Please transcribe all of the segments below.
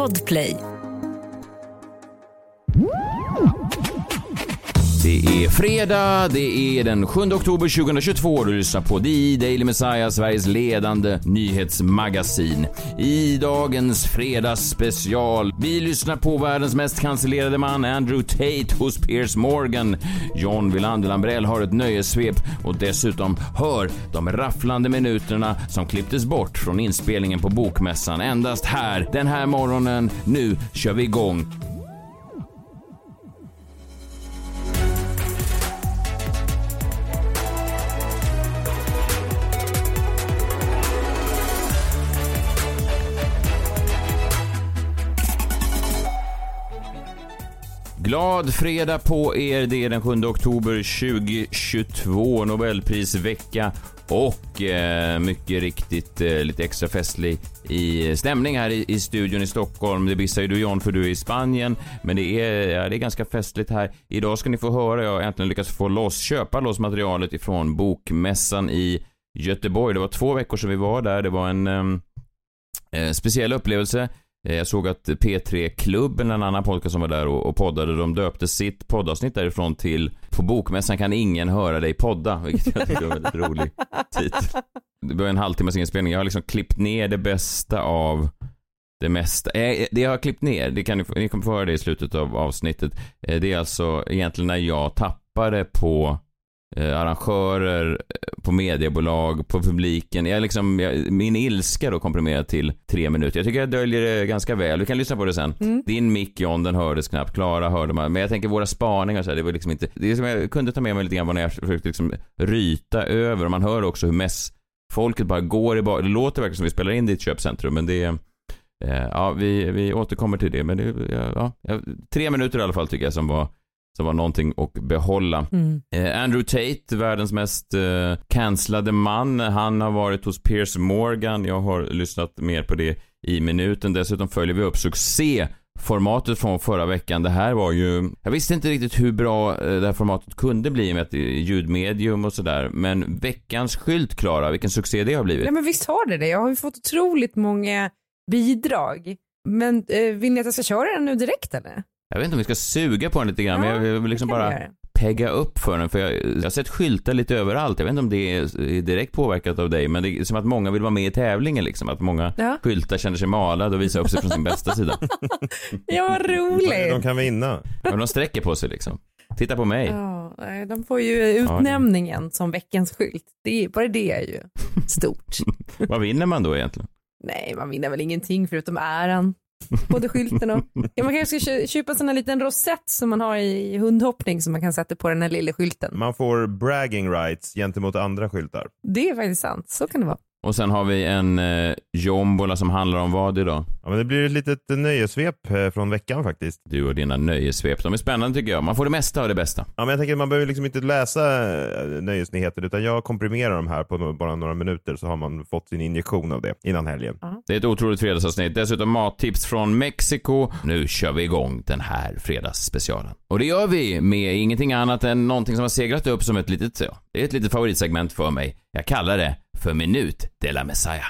Podplay. Det är fredag, det är den 7 oktober 2022 du lyssnar på The Daily Messiah, Sveriges ledande nyhetsmagasin. I dagens fredagsspecial, vi lyssnar på världens mest cancellerade man, Andrew Tate hos Piers Morgan. John Wilander Lambrell har ett nöjessvep och dessutom hör de rafflande minuterna som klipptes bort från inspelningen på Bokmässan endast här den här morgonen. Nu kör vi igång Glad fredag på er. Det är den 7 oktober 2022, Nobelprisvecka och eh, mycket riktigt eh, lite extra festlig i stämning här i, i studion i Stockholm. Det bissar ju du John för du är i Spanien, men det är, ja, det är ganska festligt här. Idag ska ni få höra, jag har äntligen lyckats få loss, köpa loss materialet ifrån Bokmässan i Göteborg. Det var två veckor sedan vi var där. Det var en ehm, eh, speciell upplevelse. Eh, jag såg att P3-klubben, en annan podcast som var där och, poddade, de döpte sitt poddavsnitt därifrån till På bokmässan kan ingen höra dig podda, vilket jag tyckte var en väldigt rolig titel. Det var en halvtimmes inspelning. Jag har liksom klippt ner det bästa av det mesta. Eh, eh det jag har klippt ner, det kan ni, ni kommer få höra det i slutet av avsnittet. Eh, det är alltså egentligen när jag tappade på eh, arrangörer, eh, på mediebolag, på publiken. Jag liksom, jag, min ilska då komprimerad till tre minuter. Jag tycker jag döljer det ganska väl. Vi kan lyssna på det sen. Mm. Din mick John, den hördes knappt. Klara hörde man. Men jag tänker våra spaningar så här, det var liksom inte, det som jag kunde ta med mig lite grann när jag försökte liksom ryta över. Man hör också hur mest folket bara går i bak. Det låter verkligen som vi spelar in det i ett köpcentrum, men det är eh, Ja, vi, vi återkommer till det, men det, ja, tre minuter i alla fall tycker jag som var som var någonting att behålla. Mm. Eh, Andrew Tate, världens mest eh, cancellade man, han har varit hos Piers Morgan. Jag har lyssnat mer på det i minuten. Dessutom följer vi upp succé formatet från förra veckan. Det här var ju, jag visste inte riktigt hur bra eh, det här formatet kunde bli med ett ljudmedium och sådär. Men veckans skylt, Klara, vilken succé det har blivit. Ja men visst har det det. Jag har ju fått otroligt många bidrag. Men eh, vill ni att jag ska köra den nu direkt eller? Jag vet inte om vi ska suga på den lite grann, ja, men jag vill liksom bara pegga upp för den. För jag, jag har sett skyltar lite överallt. Jag vet inte om det är direkt påverkat av dig, men det är som att många vill vara med i tävlingen liksom. Att många ja. skyltar känner sig malade och visar upp sig från sin bästa sida. ja, vad roligt. De kan vinna. Men de sträcker på sig liksom. Titta på mig. Ja, de får ju utnämningen ja. som veckans skylt. Det, bara det är ju stort. vad vinner man då egentligen? Nej, man vinner väl ingenting förutom äran. Både skylten och... Ja, man kanske ska köpa sån här liten rosett som man har i hundhoppning som man kan sätta på den här lilla skylten. Man får bragging rights gentemot andra skyltar. Det är faktiskt sant, så kan det vara. Och sen har vi en eh, jombola som handlar om vad idag? Ja, men det blir ett litet nöjesvep eh, från veckan faktiskt. Du och dina nöjesvep, de är spännande tycker jag. Man får det mesta av det bästa. Ja, men jag tänker att man behöver liksom inte läsa eh, nöjesnyheter utan jag komprimerar de här på bara några minuter så har man fått sin injektion av det innan helgen. Uh -huh. Det är ett otroligt fredagsavsnitt. Dessutom mattips från Mexiko. Nu kör vi igång den här fredagsspecialen. Och det gör vi med ingenting annat än någonting som har seglat upp som ett litet, ja, det är ett litet favoritsegment för mig. Jag kallar det för Minut de la Messiah.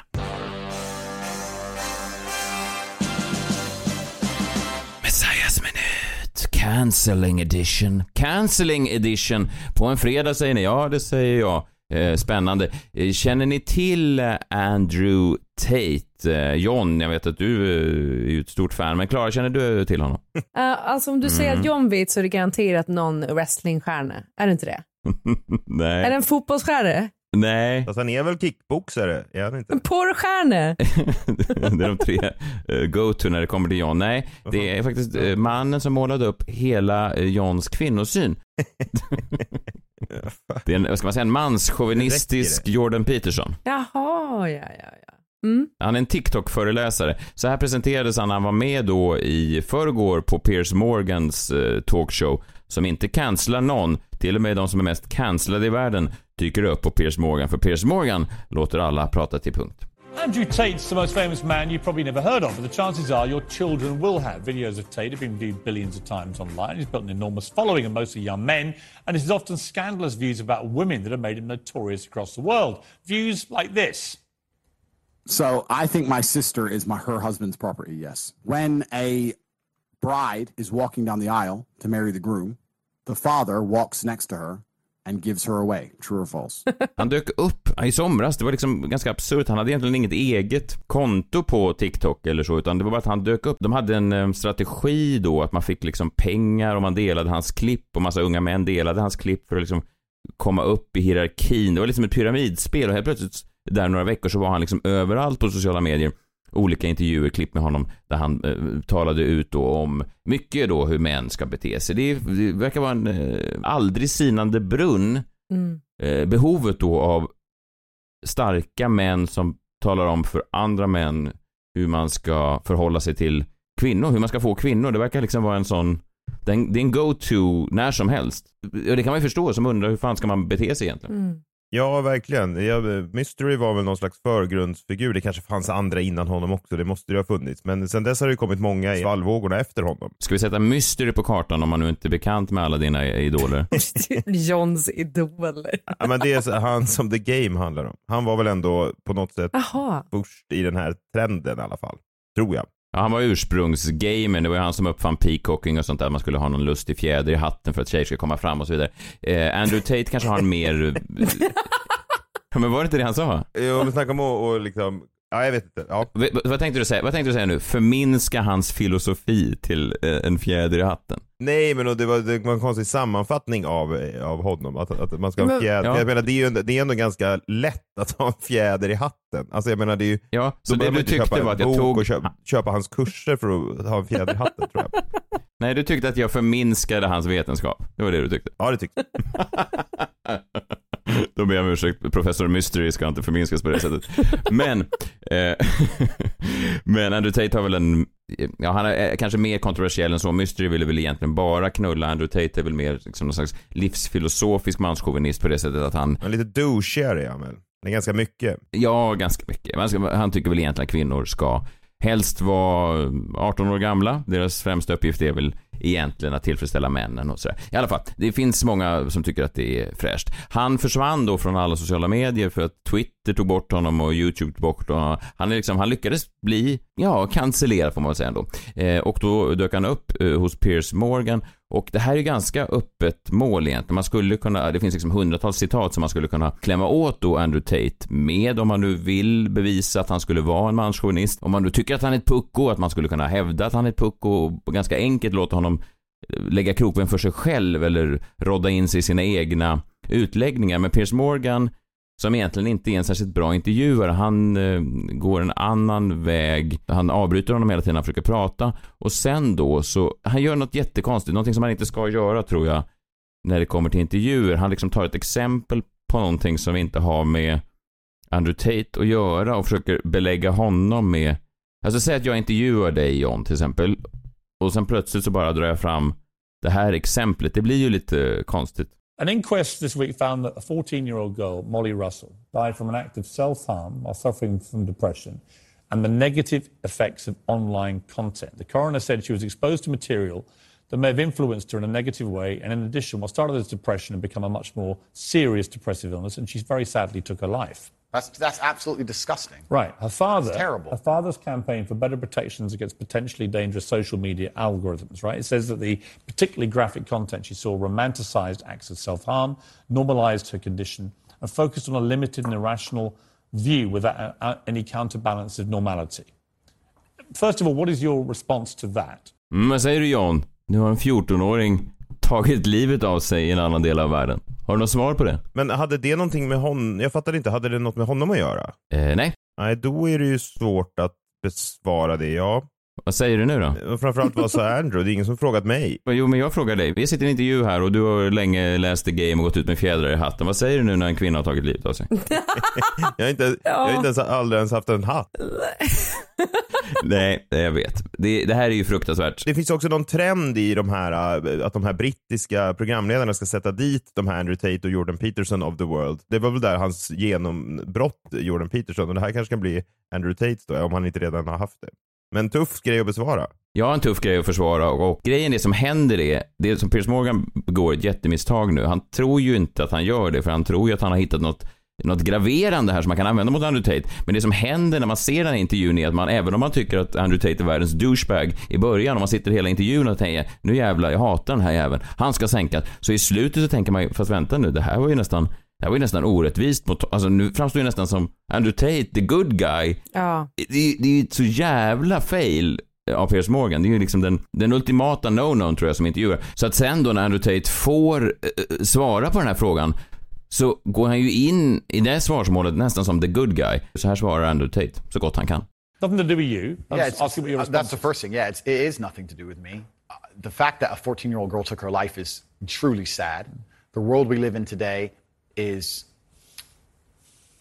Messiahs minut. Cancelling edition. Cancelling edition. På en fredag säger ni. Ja, det säger jag. Eh, spännande. Eh, känner ni till eh, Andrew Tate? John, jag vet att du är ett stort fan, men Klara, känner du till honom? Uh, alltså om du säger mm. att John vet så är det garanterat någon wrestlingstjärna. Är det inte det? Nej. Är det en fotbollsstjärna? Nej. Fast han är väl kickboxare? Är han inte? Porrstjärna! det är de tre uh, go-to när det kommer till John. Nej, det är faktiskt uh, mannen som målade upp hela uh, Johns kvinnosyn. det är en, vad ska man säga, en manschauvinistisk Jordan Peterson. Jaha, ja, ja, ja. Mm. Han är en TikTok-föreläsare. Så här presenterades han när han var med då i förrgår på Piers Morgans eh, talkshow som inte cancelar någon. Till och med de som är mest cancellade i världen dyker upp på Piers Morgan. För Piers Morgan låter alla prata till punkt. Andrew Tate's the most famous man you've probably never heard of, but the chances are your children will have. Videos of Tate have been viewed billions of times online. He's built an enormous following of mostly young men, and his often scandalous views about women that have made him notorious across the world. Views like this. So I think my sister is my her husband's property. Yes. When a bride is walking down the aisle to marry the groom, the father walks next to her and gives her away. True or false? Han dök upp i somras, det var liksom ganska absurt. Han hade egentligen inget eget konto på TikTok eller så, utan det var bara att han dök upp. De hade en eh, strategi då, att man fick liksom pengar och man delade hans klipp och massa unga män delade hans klipp för att liksom komma upp i hierarkin. Det var liksom ett pyramidspel och helt plötsligt där några veckor så var han liksom överallt på sociala medier. Olika intervjuer, klipp med honom där han eh, talade ut då om mycket då hur män ska bete sig. Det, det verkar vara en eh, aldrig sinande brunn. Mm. Eh, behovet då av starka män som talar om för andra män hur man ska förhålla sig till kvinnor, hur man ska få kvinnor. Det verkar liksom vara en sån det är en, go-to när som helst. Det kan man ju förstå som undrar hur fan ska man bete sig egentligen. Mm. Ja, verkligen. Ja, Mystery var väl någon slags förgrundsfigur. Det kanske fanns andra innan honom också, det måste det ha funnits. Men sen dess har det kommit många i svallvågorna efter honom. Ska vi sätta Mystery på kartan om man nu inte är bekant med alla dina idoler? Johns idoler. Ja, men det är han som The Game handlar om. Han var väl ändå på något sätt Jaha. först i den här trenden i alla fall. Tror jag. Ja, han var ursprungsgamen, det var ju han som uppfann peacocking och sånt där, man skulle ha någon lustig fjäder i hatten för att tjejer ska komma fram och så vidare. Eh, Andrew Tate kanske har en mer... Men var det inte det han sa? Jo, men snacka om att och liksom, ja jag vet inte. Ja. V- vad tänkte du säga? Vad tänkte du säga nu? Förminska hans filosofi till eh, en fjäder i hatten? Nej, men det, var, det var en konstig sammanfattning av, av honom. Att, att man ska ha en Men- fjäder. Ja. Jag menar, det är ju ändå, det är ändå ganska lätt att ha en fjäder i hatten. Alltså jag menar, det är ju... Ja, så det du tyckte var att jag tog... och köpa, köpa hans kurser för att ha en fjäder i hatten, tror jag. Nej, du tyckte att jag förminskade hans vetenskap. Det var det du tyckte. Ja, det tyckte Då ber jag om ursäkt, professor Mystery ska inte förminskas på det sättet. Men, eh, men Andrew Tate har väl en, ja han är kanske mer kontroversiell än så. Mystery ville väl egentligen bara knulla. Andrew Tate är väl mer liksom någon slags livsfilosofisk manschauvinist på det sättet att han, Men lite douchigare är han väl? Är ganska mycket. ja ganska mycket. Han tycker väl egentligen att kvinnor ska helst vara 18 år gamla. Deras främsta uppgift är väl egentligen att tillfredsställa männen och sådär. I alla fall, det finns många som tycker att det är fräscht. Han försvann då från alla sociala medier för att Twitter tog bort honom och YouTube tog bort honom. Han, är liksom, han lyckades bli, ja, cancellerad får man väl säga ändå. Eh, och då dök han upp eh, hos Piers Morgan och det här är ganska öppet mål egentligen. Man skulle kunna, det finns liksom hundratals citat som man skulle kunna klämma åt då Andrew Tate med om man nu vill bevisa att han skulle vara en manschauvinist. Om man nu tycker att han är ett pucko, att man skulle kunna hävda att han är ett pucko och ganska enkelt låta honom eh, lägga krokben för sig själv eller rodda in sig i sina egna utläggningar. Men Piers Morgan, som egentligen inte är en särskilt bra intervjuare, han eh, går en annan väg. Han avbryter honom hela tiden när han försöker prata och sen då så, han gör något jättekonstigt, någonting som han inte ska göra tror jag, när det kommer till intervjuer. Han liksom tar ett exempel på någonting som inte har med Andrew Tate att göra och försöker belägga honom med, alltså säg att jag intervjuar dig John till exempel och sen plötsligt så bara drar jag fram det här exemplet. Det blir ju lite konstigt. An inquest this week found that a 14 year old girl, Molly Russell, died from an act of self harm while suffering from depression and the negative effects of online content. The coroner said she was exposed to material that may have influenced her in a negative way, and in addition, what started as depression had become a much more serious depressive illness, and she very sadly took her life. That's, that's absolutely disgusting. Right. Her father. It's terrible. Her father's campaign for better protections against potentially dangerous social media algorithms. Right. It says that the particularly graphic content she saw romanticized acts of self-harm, normalized her condition, and focused on a limited and irrational view without uh, uh, any counterbalance of normality. First of all, what is your response to that? Mm, vad säger du John? Nu har en 14-åring tagit livet av sig i en annan del av världen. Har du något svar på det? Men hade det någonting med honom, jag fattar inte, hade det något med honom att göra? Eh, nej. Nej, då är det ju svårt att besvara det, ja. Vad säger du nu då? Framförallt vad sa Andrew? Det är ingen som frågat mig. Jo, men jag frågar dig. Vi sitter i en intervju här och du har länge läst The Game och gått ut med fjädrar i hatten. Vad säger du nu när en kvinna har tagit livet av sig? Jag har inte, jag har inte ens, aldrig ens haft en hatt. Nej, jag vet. Det, det här är ju fruktansvärt. Det finns också någon trend i de här, äh, att de här brittiska programledarna ska sätta dit de här Andrew Tate och Jordan Peterson of the world. Det var väl där hans genombrott, Jordan Peterson, och det här kanske kan bli Andrew Tate då, om han inte redan har haft det. Men tuff grej att besvara. Jag har en tuff grej att försvara och, och grejen det som händer är, det som Piers Morgan begår ett jättemisstag nu. Han tror ju inte att han gör det för han tror ju att han har hittat något något graverande här som man kan använda mot Andrew Tate. Men det som händer när man ser den här intervjun är att man, även om man tycker att Andrew Tate är världens douchebag i början, och man sitter hela intervjun och tänker nu jävlar, jag hatar den här jäveln, han ska sänkas. Så i slutet så tänker man, fast vänta nu, det här var ju nästan det här var ju nästan orättvist mot, alltså nu framstår ju nästan som Andrew Tate, the good guy. Ja. Det, är- det är ju ett så jävla fail av Piers Morgan. Det är ju liksom den, den ultimata no-no tror jag som intervjuar. Så att sen då när Andrew Tate får eh, svara på den här frågan så går han ju in i det svarsmålet nästan som the good guy. Så här svarar Andrew Tate så gott han kan. Nothing to do with you. I'm Yeah, just it's, asking what your uh, that's response the first thing. Yeah, it's, it is nothing to do with me. Uh, the fact that a 14 year old girl took her life is truly sad. The world we live in today is.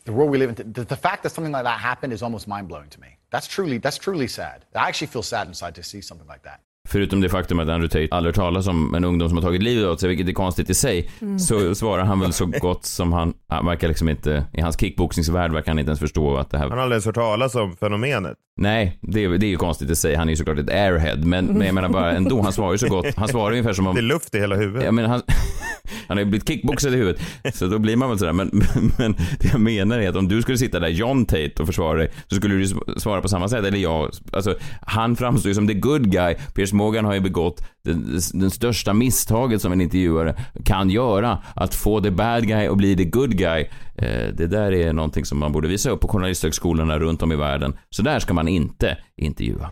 The world we live in, the, the fact that something like that happened is almost mind blowing to me. That's truly, that's truly sad. I actually feel sad inside to see something like that. Förutom det faktum att Andrew Tate aldrig talas om en ungdom som har tagit livet av sig, vilket är konstigt i sig, så svarar han väl så gott som han, han verkar liksom inte, i hans kickboxningsvärld verkar han inte ens förstå att det här Han har aldrig ens hört talas om fenomenet. Nej, det, är- det är ju konstigt i sig. Han är ju såklart ett airhead. Men, men jag menar bara ändå, han svarar ju så gott. Han svarar ungefär som om... Det är luft i hela huvudet. Jag menar, han, han har ju blivit kickboxad i huvudet. Så då blir man väl sådär. Men, men, men det jag menar är att om du skulle sitta där, John Tate, och försvara dig, så skulle du svara på samma sätt. Eller jag. Alltså, han framstår ju som the good guy. Piers Morgan har ju begått den, den största misstaget som en intervjuare kan göra. Att få the bad guy och bli the good guy. Eh, det där är någonting som man borde visa upp på journalisthögskolorna runt om i världen. Så där ska man inte intervjua.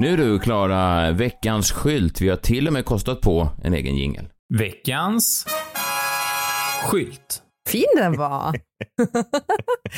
Nu du, Klara, veckans skylt. Vi har till och med kostat på en egen jingel. Veckans skylt. Fin den var.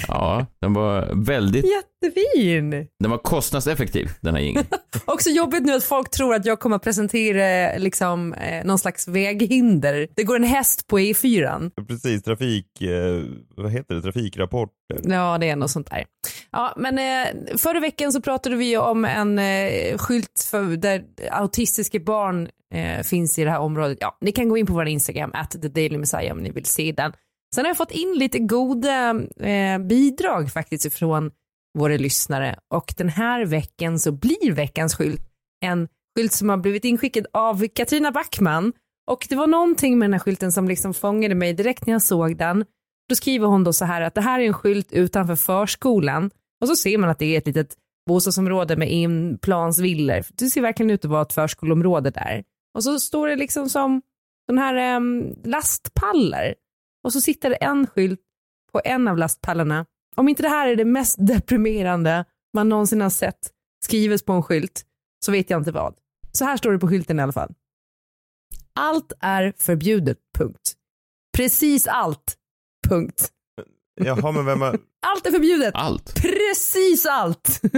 Ja, den var väldigt... Jättefin. Den var kostnadseffektiv, den här jingeln. Också jobbigt nu att folk tror att jag kommer att presentera liksom, eh, någon slags väghinder. Det går en häst på E4. Precis, trafik... Eh, vad heter det? Trafikrapport. Ja, det är något sånt där. Ja, men eh, förra veckan så pratade vi om en eh, skylt för, där autistiska barn eh, finns i det här området. Ja, ni kan gå in på vår Instagram, at the Daily Messiah om ni vill se den. Sen har jag fått in lite goda eh, bidrag faktiskt från våra lyssnare och den här veckan så blir veckans skylt en skylt som har blivit inskickad av Katrina Backman och det var någonting med den här skylten som liksom fångade mig direkt när jag såg den. Då skriver hon då så här att det här är en skylt utanför förskolan och så ser man att det är ett litet bostadsområde med inplansvillor. Det ser verkligen ut att vara ett förskoleområde där. Och så står det liksom som sån här em, lastpallar och så sitter det en skylt på en av lastpallarna. Om inte det här är det mest deprimerande man någonsin har sett skrivet på en skylt så vet jag inte vad. Så här står det på skylten i alla fall. Allt är förbjudet, punkt. Precis allt, punkt. Jaha, men vem har, Allt är förbjudet. Allt. Precis allt.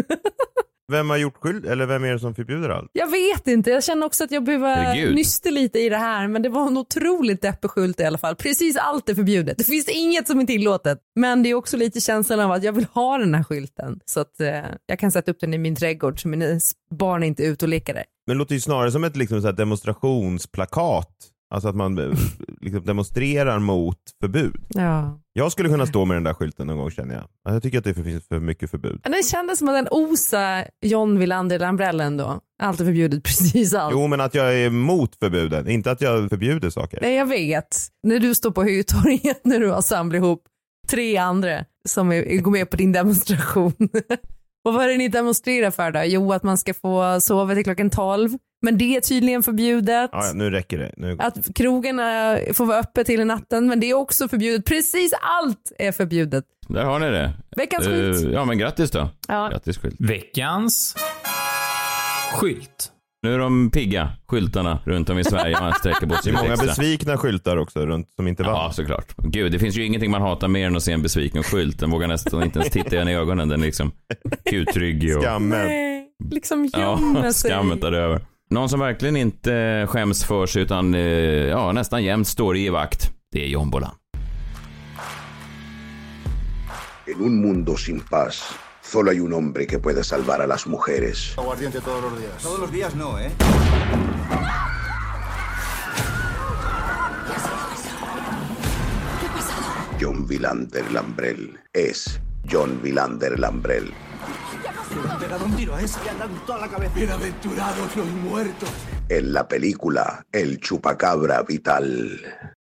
vem har gjort skyld? Eller vem är det som förbjuder allt? Jag vet inte, jag känner också att jag behöver nysta lite i det här, men det var en otroligt deppig skylt i alla fall. Precis allt är förbjudet. Det finns inget som är tillåtet. Men det är också lite känslan av att jag vill ha den här skylten så att eh, jag kan sätta upp den i min trädgård så mina barn är inte ute och leker där. Men det låter ju snarare som ett liksom, så här demonstrationsplakat. Alltså att man eh, liksom, demonstrerar mot förbud. Ja. Jag skulle kunna stå med den där skylten någon gång känner jag. Alltså, Jag tycker att det finns för mycket förbud. Men det kändes som att den osa John Wilander Lambrell ändå. Allt är förbjudet, precis allt. Jo, men att jag är emot förbuden, inte att jag förbjuder saker. Nej, jag vet. När du står på Hötorget när du har samlat ihop tre andra som är, går med på din demonstration. Och vad är det ni demonstrerar för då? Jo, att man ska få sova till klockan 12. Men det är tydligen förbjudet. Ja, ja, nu räcker det. Nu... Att krogarna får vara öppet till natten, men det är också förbjudet. Precis allt är förbjudet. Där har ni det. Veckans Eh, skylt. ja, men grattis då. Ja. Grattis skylt. Veckans skylt. Nu är de pigga, skyltarna runt om i Sverige. Man sträcker på Det sig är lite många extra. besvikna skyltar också runt som inte vann. Ja, såklart. Gud, det finns ju ingenting man hatar mer än att se en besviken skylt. Den vågar nästan inte ens titta en i ögonen. Den är liksom kutryggig och... Skammen. Nej, liksom Ja, gömmer sig. skammen tar över. Någon som verkligen inte skäms för sig utan eh, ja, nästan jämt står i vakt. Det är Jombola. En un mundo sin paz, solo hay un hombre que puede salvar a las mujeres. Aguardiente todos los días. Todos los días no, ¿eh? John Villander Lambrell es John Villander Lambrell. Le han pegado un tiro a ese y han dado toda la cabeza. Bienaventurados los muertos. En la película El Chupacabra Vital.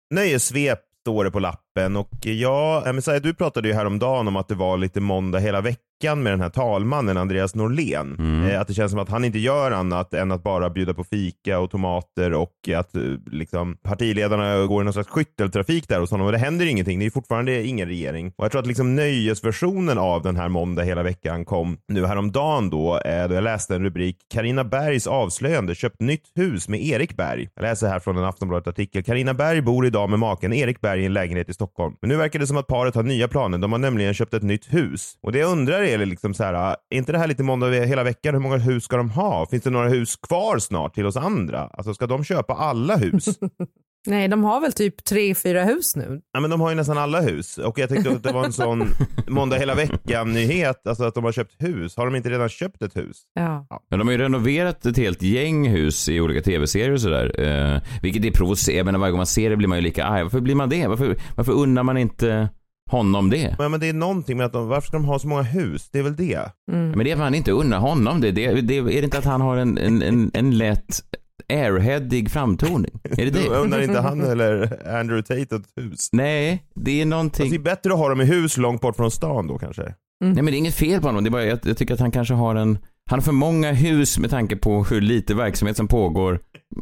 Nöjessvep står det på lappen och ja, eh, Messiah, du pratade ju häromdagen om att det var lite måndag hela veckan med den här talmannen Andreas Norlén. Mm. Eh, att det känns som att han inte gör annat än att bara bjuda på fika och tomater och att eh, liksom, partiledarna går i någon slags skytteltrafik där hos honom och det händer ingenting. Det är fortfarande ingen regering. Och jag tror att liksom nöjesversionen av den här måndag hela veckan kom nu häromdagen då, eh, då jag läste en rubrik Karina Bergs avslöjande köpt nytt hus med Erik Berg. Jag läser här från en Aftonbladet-artikel. Karina Berg bor idag med maken Erik Berg i en lägenhet i Stockholm. Men nu verkar det som att paret har nya planer. De har nämligen köpt ett nytt hus. Och det jag undrar är liksom så här, är inte det här lite måndag hela veckan? Hur många hus ska de ha? Finns det några hus kvar snart till oss andra? Alltså ska de köpa alla hus? Nej, de har väl typ tre, fyra hus nu. Ja men de har ju nästan alla hus och jag tyckte att det var en sån måndag hela veckan nyhet, alltså att de har köpt hus. Har de inte redan köpt ett hus? Ja. Men de har ju renoverat ett helt gäng hus i olika tv-serier och sådär. Eh, vilket är provocerande. Men varje gång man ser det blir man ju lika arg. Varför blir man det? Varför, varför unnar man inte honom det? Men, men det är någonting med att de, varför ska de ha så många hus? Det är väl det? Men det är att man inte unnar honom det. det, det är det inte att han har en, en, en, en lätt airheadig framtoning? Är det det? Undrar inte han eller Andrew Tate ett hus? Nej, det är någonting. Alltså, det är bättre att ha dem i hus långt bort från stan då kanske? Nej men det är inget fel på honom. Det är bara jag, jag tycker att han kanske har en... Han har för många hus med tanke på hur lite verksamhet som pågår.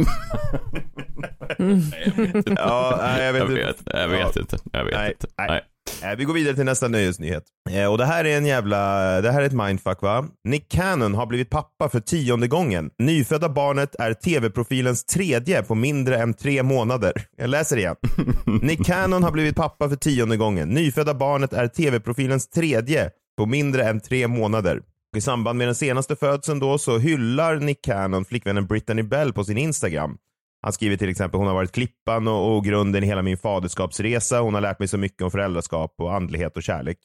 Ja, nej, jag vet Jag inte. vet, jag vet Ja. inte. Jag vet Nej, inte. nej. Nej. Eh, Vi går vidare till nästa nöjesnyhet. Eh, Och det här är en jävla, det här är ett mindfuck va? Nick Cannon har blivit pappa för tionde gången. Nyfödda barnet är tv-profilens tredje på mindre än tre månader. Jag läser igen. Nick Cannon har blivit pappa för tionde gången. Nyfödda barnet är tv-profilens tredje på mindre än tre månader. Och I samband med den senaste födseln då så hyllar Nick Cannon flickvännen Brittany Bell på sin Instagram. Han skriver till exempel hon har varit klippan och, och grunden i hela min faderskapsresa. Hon har lärt mig så mycket om föräldraskap och andlighet och kärlek.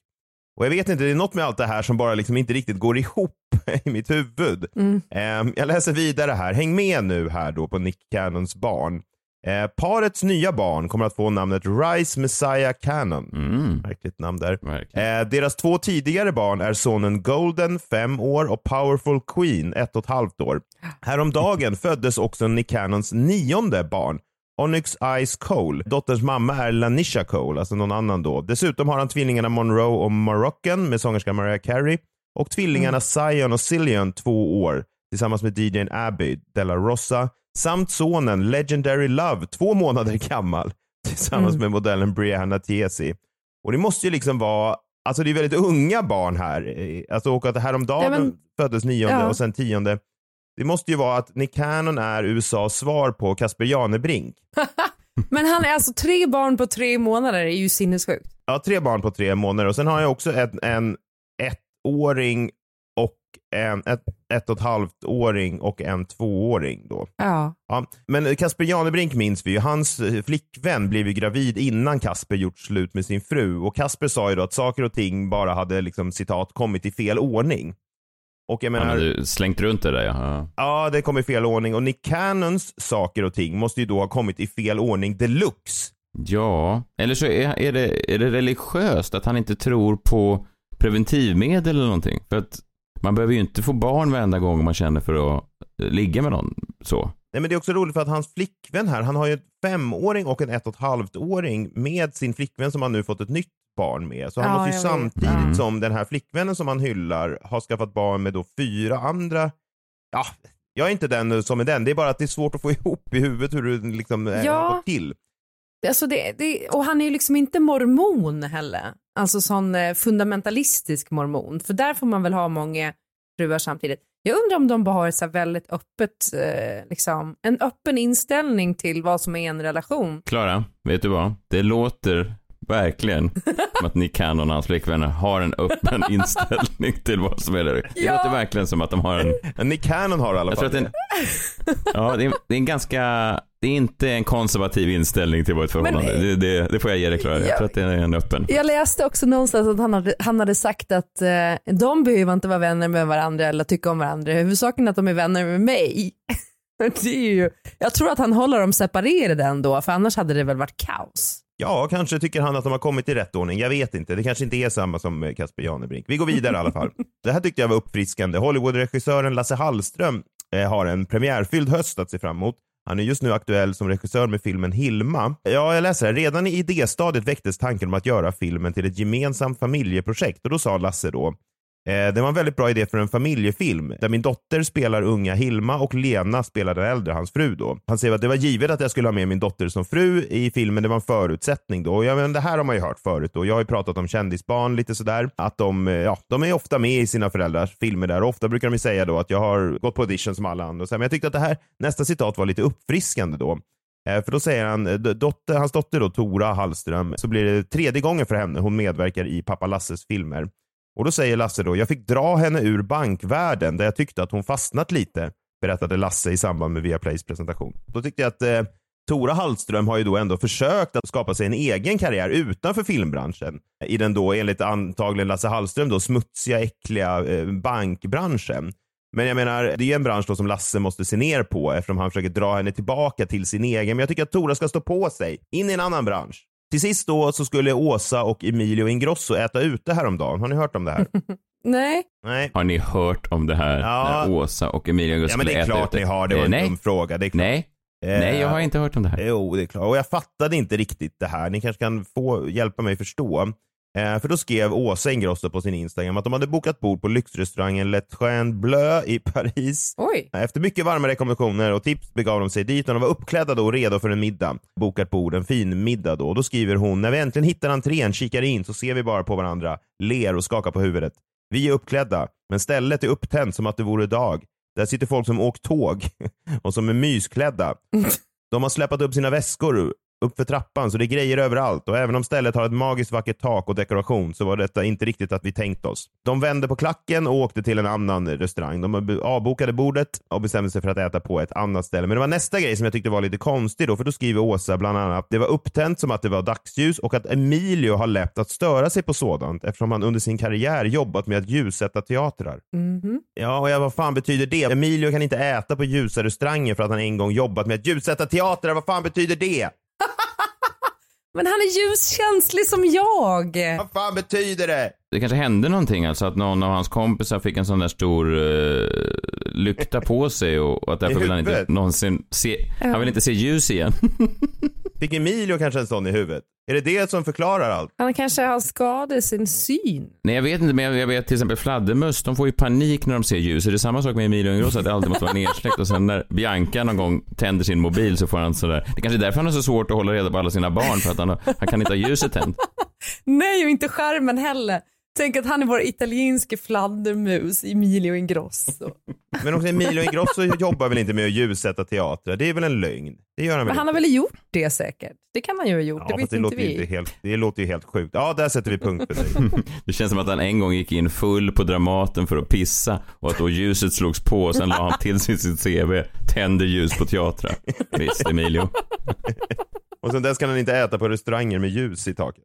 Och jag vet inte, det är något med allt det här som bara liksom inte riktigt går ihop i mitt huvud. Ehm, jag läser vidare här. Häng med nu här då på Nick Cannons barn. Eh, parets nya barn kommer att få namnet Rise Messiah Cannon. Mm. Märkligt namn där. Eh, deras två tidigare barn är sonen Golden, 5 år, och Powerful Queen, 1 och ett halvt år. Häromdagen föddes också Nick Cannons nionde barn, Onyx Ice Cole. Dotterns mamma är Lanisha Cole, alltså någon annan då. Dessutom har han tvillingarna Monroe och Moroccan med sångerskan Mariah Carey och tvillingarna Zion och Cillian, två år, tillsammans med DJn Abby Della Rossa samt sonen Legendary Love, två månader gammal, tillsammans Mm. med modellen Brianna Tiesi. Och det måste ju liksom vara, alltså det är väldigt unga barn här. Alltså och att häromdagen Ja, men- föddes nionde Ja. och sen tionde. Det måste ju vara att Nick Cannon är USAs svar på Casper Janebrink. Men han är alltså tre barn på tre månader är ju sinnessjukt. Ja, tre barn på tre månader och sen har jag också en, en ettåring en ett, ett och ett halvt åring och en tvååring då. Ja. Ja, men Casper Janebrink minns vi ju. Hans flickvän blev ju gravid innan Casper gjort slut med sin fru och Casper sa ju då att saker och ting bara hade liksom citat kommit i fel ordning. Och jag Ja, menar, men du slängt runt det där ja. ja. ja det kom i fel ordning och Nick Cannons saker och ting måste ju då ha kommit i fel ordning deluxe. Ja, eller så är, är, det, är det religiöst att han inte tror på preventivmedel eller någonting. För att man behöver ju inte få barn varenda gång man känner för att eh, ligga med någon så. Nej men det är också roligt för att hans flickvän här, han har ju en femåring och en ett och ett halvt åring med sin flickvän som han nu fått ett nytt barn med. Så han Ja, måste ju samtidigt Mm. som den här flickvännen som han hyllar har skaffat barn med då fyra andra. Ja, jag är inte den som är den. Det är bara att det är svårt att få ihop i huvudet hur det liksom eh, Ja. har gått till. Alltså det, det, och han är ju liksom inte mormon heller. Alltså sån eh, fundamentalistisk mormon. För där får man väl ha många fruar samtidigt. Jag undrar om de bara har ett så väldigt öppet, eh, liksom, en öppen inställning till vad som är en relation. Klara, vet du vad? Det låter verkligen som att Nick Cannon och hans flickvänner har en öppen inställning till vad som är det. Det Ja. låter verkligen som att de har en... Nick Cannon har i alla Jag tror fall att det är en... Ja, det är, det är en ganska... Det är inte en konservativ inställning till ett förhållande Men- det, det, det får jag ge dig Klara. Jag Ja. tror att det är en öppen. Jag läste också någonstans att han hade, han hade sagt att eh, de behöver inte vara vänner med varandra eller tycka om varandra. Huvudsaken är att de är vänner med mig. Det är ju, jag tror att han håller dem separerade ändå, för annars hade det väl varit kaos. Ja, kanske tycker han att de har kommit i rätt ordning. Jag vet inte. Det kanske inte är samma som eh, Casper Janebrink. Vi går vidare i alla fall. Det här tyckte jag var uppfriskande. Hollywood-regissören Lasse Hallström eh, har en premiärfylld höst att se fram emot. Han är just nu aktuell som regissör med filmen Hilma. Ja, jag läser här. Redan i idéstadiet väcktes tanken om att göra filmen till ett gemensamt familjeprojekt och då sa Lasse då Eh, det var en väldigt bra idé för en familjefilm där min dotter spelar unga Hilma och Lena spelar den äldre, hans fru då. Han säger att det var givet att jag skulle ha med min dotter som fru i filmen, det var en förutsättning då. Och ja, men det här har man ju hört förut och jag har ju pratat om kändisbarn lite sådär. Att de, eh, ja, de är ofta med i sina föräldrars filmer där och ofta brukar de ju säga då att jag har gått på audition som alla andra. och så här. Men jag tyckte att det här, nästa citat var lite uppfriskande då. Eh, för då säger han, dotter, hans dotter då, Tora Hallström, så blir det tredje gången för henne. Hon medverkar i pappa Lasses filmer. Och då säger Lasse då, jag fick dra henne ur bankvärlden där jag tyckte att hon fastnat lite, berättade Lasse i samband med Viaplays presentation. Då tyckte jag att eh, Tora Hallström har ju då ändå försökt att skapa sig en egen karriär utanför filmbranschen. I den då, enligt antagligen Lasse Hallström, då smutsiga, äckliga eh, bankbranschen. Men jag menar, det är ju en bransch då som Lasse måste se ner på eftersom han försöker dra henne tillbaka till sin egen. Men jag tycker att Tora ska stå på sig, in i en annan bransch. Till sist då så skulle Åsa och Emilio Ingrosso äta ute häromdagen. Har ni hört om det här? Nej. Nej. Har ni hört om det här Ja. när Åsa och Emilia Ja men skulle det är äta klart ute? ni har, det var Eh, en nej. dum fråga. Det är klart. Nej. Nej, jag har inte hört om det här. Jo, det är klart. Och jag fattade inte riktigt det här. Ni kanske kan få hjälpa mig förstå. Eh, för då skrev Åsa Ingrosso på sin Instagram att de hade bokat bord på lyxrestaurangen Le Train Bleu i Paris. Oj. Efter mycket varma rekommendationer och tips begav de sig dit och de var uppklädda då och redo för en middag. Bokat bord, en fin middag då. Och då skriver hon, när vi äntligen hittar entrén, kikar in så ser vi bara på varandra, ler och skakar på huvudet. Vi är uppklädda, men stället är upptänt som att det vore dag. Där sitter folk som åkt tåg och som är mysklädda. De har släpat upp sina väskor upp för trappan så det är grejer överallt och även om stället har ett magiskt vackert tak och dekoration så var detta inte riktigt att vi tänkt oss. De vände på klacken och åkte till en annan restaurang. De avbokade bordet och bestämde sig för att äta på ett annat ställe. Men det var nästa grej som jag tyckte var lite konstig då för då skriver Åsa bland annat det var upptänt som att det var dagsljus och att Emilio har lätt att störa sig på sådant eftersom han under sin karriär jobbat med att ljussätta teatrar. Mhm. Ja, och jag, vad fan betyder det? Emilio kan inte äta på ljusa restauranger för att han en gång jobbat med att ljussätta teatrar. Vad fan betyder det? Men han är ljuskänslig som jag. Vad fan betyder det? Det kanske hände någonting, alltså att någon av hans kompisar fick en sån där stor uh, lykta på sig och, och att därför vill han inte någonsin se, han vill inte se ljus igen. Fick Emilio kanske en sån i huvudet? Är det det som förklarar allt? Han kanske har skadat i sin syn. Nej jag vet inte, men jag, vet till exempel fladdermöss, de får ju panik när de ser ljus. Är det samma sak med Emilio Ingrosso, att det alltid måste vara nedsläckt och sen när Bianca någon gång tänder sin mobil så får han sådär. Det kanske är därför han har så svårt att hålla reda på alla sina barn, för att han, han kan inte ha ljuset tänt. Nej, och inte skärmen heller. Tänk att han är vår italienske fladdermus, Emilio Ingrosso. Men också Emilio Ingrosso jobbar väl inte med att ljussätta teatrar? Det är väl en lögn? Det gör han väl Men han har väl gjort det säkert? Det kan han ju ha gjort, Ja, det vet det, inte låter ju vi. inte helt, det låter ju helt sjukt. Ja, där sätter vi punkt för dig. Det känns som att han en gång gick in full på Dramaten för att pissa och att då ljuset slogs på och sen la han till sig sitt CV, tänder ljus på teatrar. Visst Emilio. Och sen dess kan han inte äta på restauranger med ljus i taket.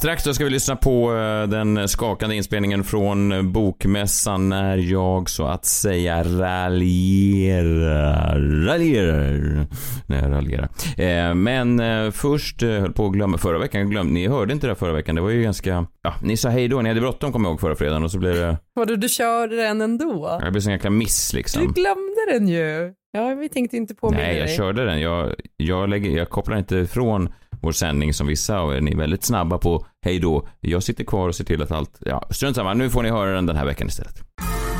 Strax då ska vi lyssna på eh, den skakande inspelningen från eh, Bokmässan när jag så att säga raljerar. Raljerar. Nej, jag raljerar. Eh, Men först höll på att glömma, förra veckan glömde, ni hörde inte det förra veckan, det var ju ganska, ja, ni sa hej då, ni hade bråttom kommer jag ihåg förra fredagen och så blev det, Vadå, du körde den ändå? jag blev sån jäkla miss liksom. Du glömde den ju. Ja, vi tänkte inte påminna Nej, jag dig. körde den. Jag, jag, lägger, jag kopplar inte ifrån vår sändning som vissa av er. Ni är väldigt snabba på hej då. Jag sitter kvar och ser till att allt, ja, strunt samma. Nu får ni höra den den här veckan istället.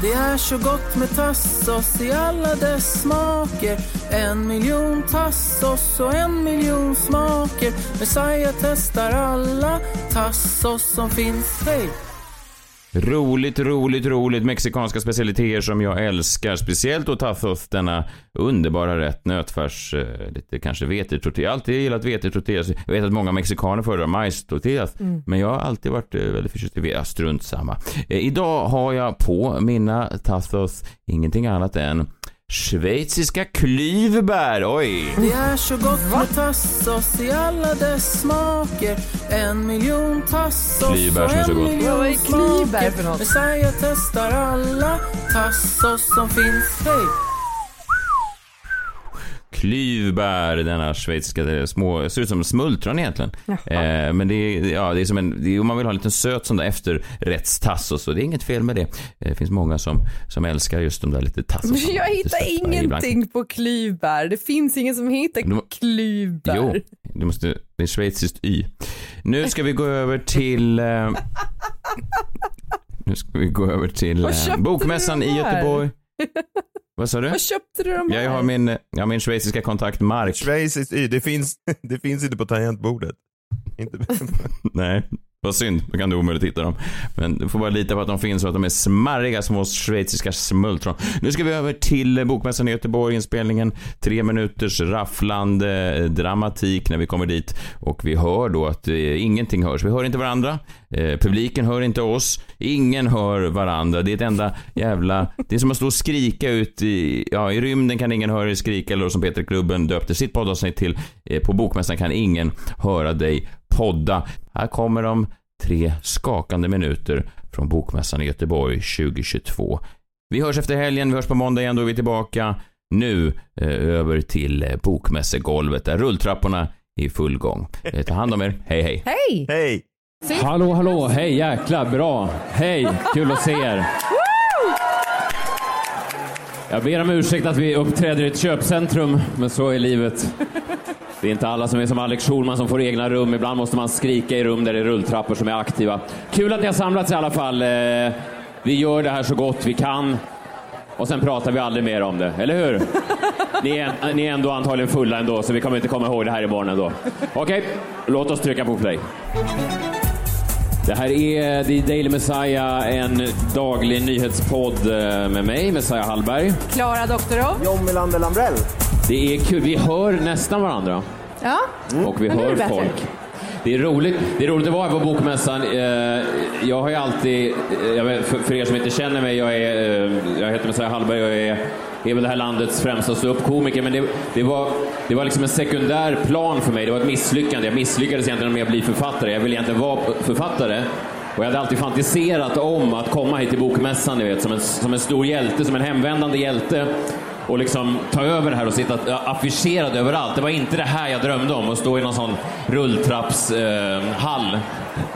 Det är så gott med tassos i alla dess smaker En miljon tassos och en miljon smaker Messiah testar alla tassos som finns, hej! Roligt, roligt, roligt. Mexikanska specialiteter som jag älskar. Speciellt då tacos, denna underbara rätt. Nötfärs, eh, lite kanske vetetortillas. Jag har alltid gillat vetetortillas. Jag vet att många mexikaner föredrar majstortillas. Mm. Men jag har alltid varit eh, väldigt förtjust i ja, strunt samma. Eh, idag har jag på mina tacos ingenting annat än schweiziska klyvbär. Oj! Det är så gott med tassos i alla dess smaker En miljon tassos Klybär och som är så gott. Vad är klybär för något? Messiah testar alla tassos som finns, hej! Klyvbär, denna schweiziska små, ser ut som smultron egentligen. Eh, men det är, ja, det är som en, det är, om man vill ha en liten söt sån där efterrättstassos så det är inget fel med det. Eh, Det finns många som, som älskar just de där lite. Men jag hittar ingenting på klyvbär. Det finns ingen som hittar Du klyvbär. Jo, du måste, det är schweiziskt Y. Nu ska vi gå över till... Eh, nu ska vi gå över till eh, Bokmässan i? Göteborg. Vad sa du? Var köpte du de Ja, här? jag har min, jag har min schweiziska kontakt Mark. Schweiziskt Y, det finns, det finns inte på tangentbordet. Inte Nej, vad synd. Då kan du omöjligt hitta dem. Men du får bara lita på att de finns och att de är smarriga små schweiziska smultron. Nu ska vi över till Bokmässan i Göteborg, inspelningen. Tre minuters rafflande eh, dramatik när vi kommer dit. Och vi hör då att eh, ingenting hörs. Vi hör inte varandra. Eh, publiken hör inte oss. Ingen hör varandra. Det är ett enda jävla... Det är som att stå och skrika ut i... Ja, i rymden kan ingen höra dig skrika. Eller som Peter Klubben döpte sitt poddavsnitt till. Eh, på Bokmässan kan ingen höra dig podda. Här kommer de tre skakande minuter från Bokmässan i Göteborg 2022. Vi hörs efter helgen, vi hörs på måndag igen, då är vi tillbaka. Nu eh, över till eh, bokmässegolvet där rulltrapporna är i full gång. Eh, ta hand om er, hej hej. Hej! Hej! Hallå, hallå, hej jäklar, bra. Hej, kul att se er. Jag ber om ursäkt att vi uppträder i ett köpcentrum, men så är livet. Det är inte alla som är som Alex Schulman som får egna rum. Ibland måste man skrika i rum där det är rulltrappor som är aktiva. Kul att ni har samlats i alla fall. Eh, Vi gör det här så gott vi kan. Och sen pratar vi aldrig mer om det, eller hur? Ni är, ni är ändå antagligen fulla ändå, så vi kommer inte komma ihåg det här imorgon ändå. Okej, låt oss trycka på play. Det här är The Daily Messiah, en daglig nyhetspodd eh, med mig, Messiah Hallberg. Klara Doktorov. John Melander Lambrell. Det är kul, vi hör nästan varandra. Ja, Och vi Men hör det folk. Det är roligt, det är roligt att vara här på Bokmässan. Eh, Jag har ju alltid, eh, för er som inte känner mig, jag, är, eh, jag heter Messiah Hallberg och jag är, är väl det här landets främsta ståuppkomiker. Men det, det, var, det var liksom en sekundär plan för mig, det var ett misslyckande. Jag misslyckades egentligen med att bli författare. Jag ville egentligen vara författare. Och jag hade alltid fantiserat om att komma hit till Bokmässan, ni vet, som en, som en stor hjälte, som en hemvändande hjälte och liksom ta över det här och sitta affischerad överallt. Det var inte det här jag drömde om, att stå i någon sån rulltrappshall. Eh.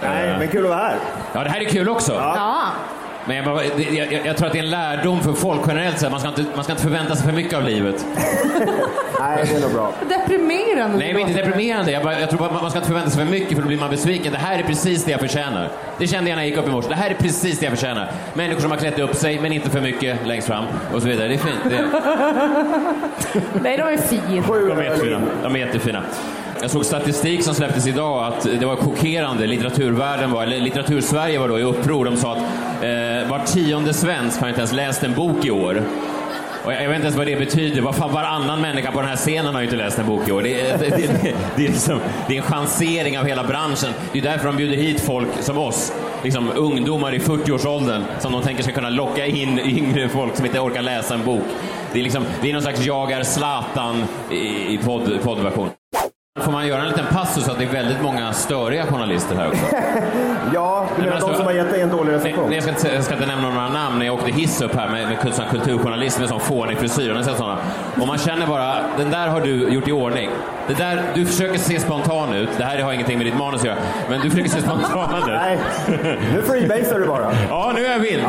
Nej, men kul att vara här. Ja, det här är kul också. Ja. Men jag, bara, det, jag, jag, jag tror att det är en lärdom för folk generellt sett. Man ska inte, man ska inte förvänta sig för mycket av livet. Nej, det är nog bra. Deprimerande. Nej, men inte deprimerande. Jag, bara, jag tror bara man ska inte förvänta sig för mycket för då blir man besviken. Det här är precis det jag förtjänar. Det kände jag när jag gick upp i morse. Det här är precis det jag förtjänar. Människor som har klätt upp sig, men inte för mycket längst fram och så vidare. Det är fint. Det, Nej, de är fina. De är jättefina. De är jättefina. Jag såg statistik som släpptes idag att det var chockerande. Litteraturvärlden var, eller Litteratursverige var då i uppror. De sa att eh, var tionde svensk har inte ens läst en bok i år. Och jag, jag vet inte ens vad det betyder. Vad fan, varannan människa på den här scenen har ju inte läst en bok i år. Det, är- det, det, det, är liksom, det är en chansering av hela branschen. Det är därför de bjuder hit folk som oss. Liksom ungdomar i 40-årsåldern som de tänker ska kunna locka in yngre folk som inte orkar läsa en bok. Det är, liksom, det är någon slags jag är Zlatan i, i podd, poddversion. Får man göra en liten passus att det är väldigt många störiga journalister här också? Ja, du menar men de som har gett dig en dålig recension? nej, jag, ska inte, jag ska inte nämna några namn. När jag åkte hiss upp här med, med sån kulturjournalist med sån fånig frisyr. Har ni sett såna? Och man känner bara, den där har du gjort i ordning. Det där, du försöker se spontan ut. Det här har ingenting med ditt manus att göra. Men du försöker se spontan ut. Nej, nu freebasar du bara. Ja, nu är jag vild.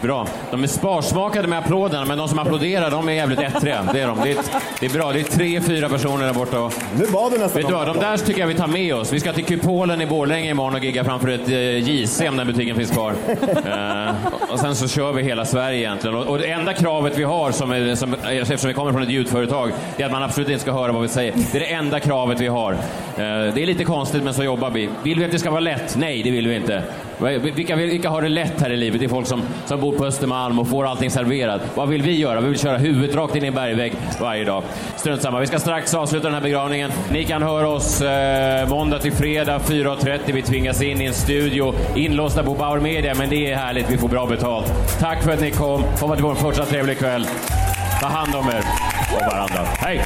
Bra. De är sparsmakade med applåderna, men de som applåderar, de är jävligt ettriga. Det är de. Det är, det är bra. Det är tre, fyra personer där borta. Och... Nu var det nästan Vet du vad, de där tycker jag vi tar med oss. Vi ska till Kupolen i Borlänge imorgon och gigga framför ett eh, JC om den butiken finns kvar. Eh, och sen så kör vi hela Sverige egentligen. Och, och det enda kravet vi har, som är, som, eftersom vi kommer från ett ljudföretag, det är att man absolut inte ska höra vad vi säger. Det är det enda kravet vi har. Eh, det är lite konstigt, men så jobbar vi. Vill vi att det ska vara lätt? Nej, det vill vi inte. Vilka, vilka har det lätt här i livet? Det är folk som, som bor på Östermalm och får allting serverat. Vad vill vi göra? Vi vill köra huvudet rakt in i en bergvägg varje dag. Strunt samma. Vi ska strax avsluta den här begravningen. Ni kan höra oss eh, måndag till fredag 4.30. Vi tvingas in i en studio inlåsta på Bauer Media, men det är härligt. Vi får bra betalt. Tack för att ni kom. Hoppas att ni får en fortsatt trevlig kväll. Ta hand om er och varandra. Hej!